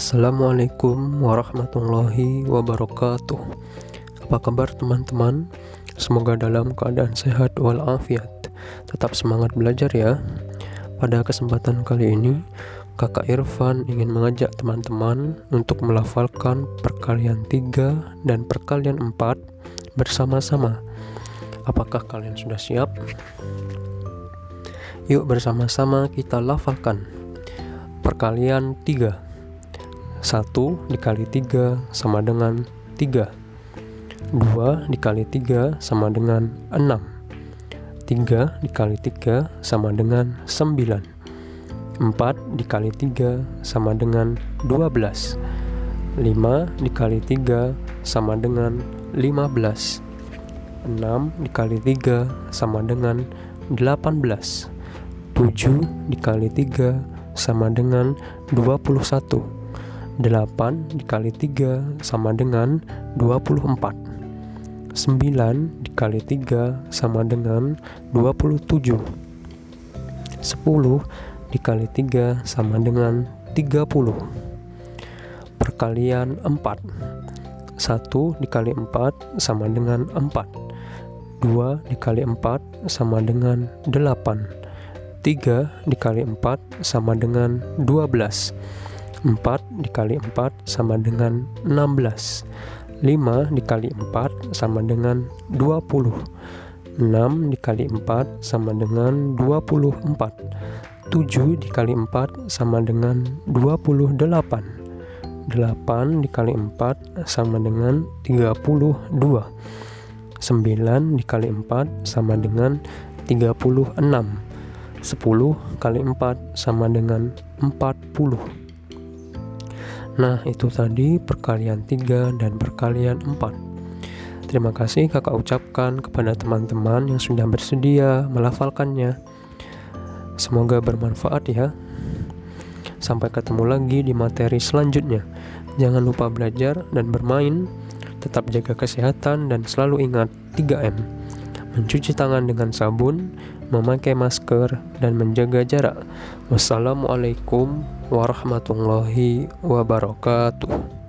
Assalamualaikum warahmatullahi wabarakatuh Apa kabar teman-teman? Semoga dalam keadaan sehat walafiat. Tetap semangat belajar ya. Pada kesempatan kali ini Kakak Irfan ingin mengajak teman-teman Untuk melafalkan perkalian 3 dan perkalian 4 Bersama-sama. Apakah kalian sudah siap? Yuk bersama-sama kita lafalkan. Perkalian 3 1 dikali 3 sama dengan 3 2 dikali 3 sama dengan 6 3 dikali 3 sama dengan 9 4 dikali 3 sama dengan 12 5 dikali 3 sama dengan 15 6 dikali 3 sama dengan 18 7 dikali 3 sama dengan 21 8 dikali 3 sama dengan 24 9 dikali 3 sama dengan 27 10 dikali 3 sama dengan 30 Perkalian 4 1 dikali 4 sama dengan 4 2 dikali 4 sama dengan 8 3 dikali 4 sama dengan 12 4 dikali 4 sama dengan 16 5 dikali 4 sama dengan 20 6 dikali 4 sama dengan 24 7 dikali 4 sama dengan 28 8 dikali 4 sama dengan 32 9 dikali 4 sama dengan 36 10 kali 4 sama dengan 40 Nah, itu tadi perkalian 3 dan perkalian 4. Terima kasih kakak ucapkan kepada teman-teman yang sudah bersedia melafalkannya. Semoga bermanfaat ya. Sampai ketemu lagi di materi selanjutnya. Jangan lupa belajar dan bermain. Tetap jaga kesehatan dan selalu ingat 3M. Mencuci tangan dengan sabun, memakai masker, dan menjaga jarak. Wassalamualaikum warahmatullahi wabarakatuh.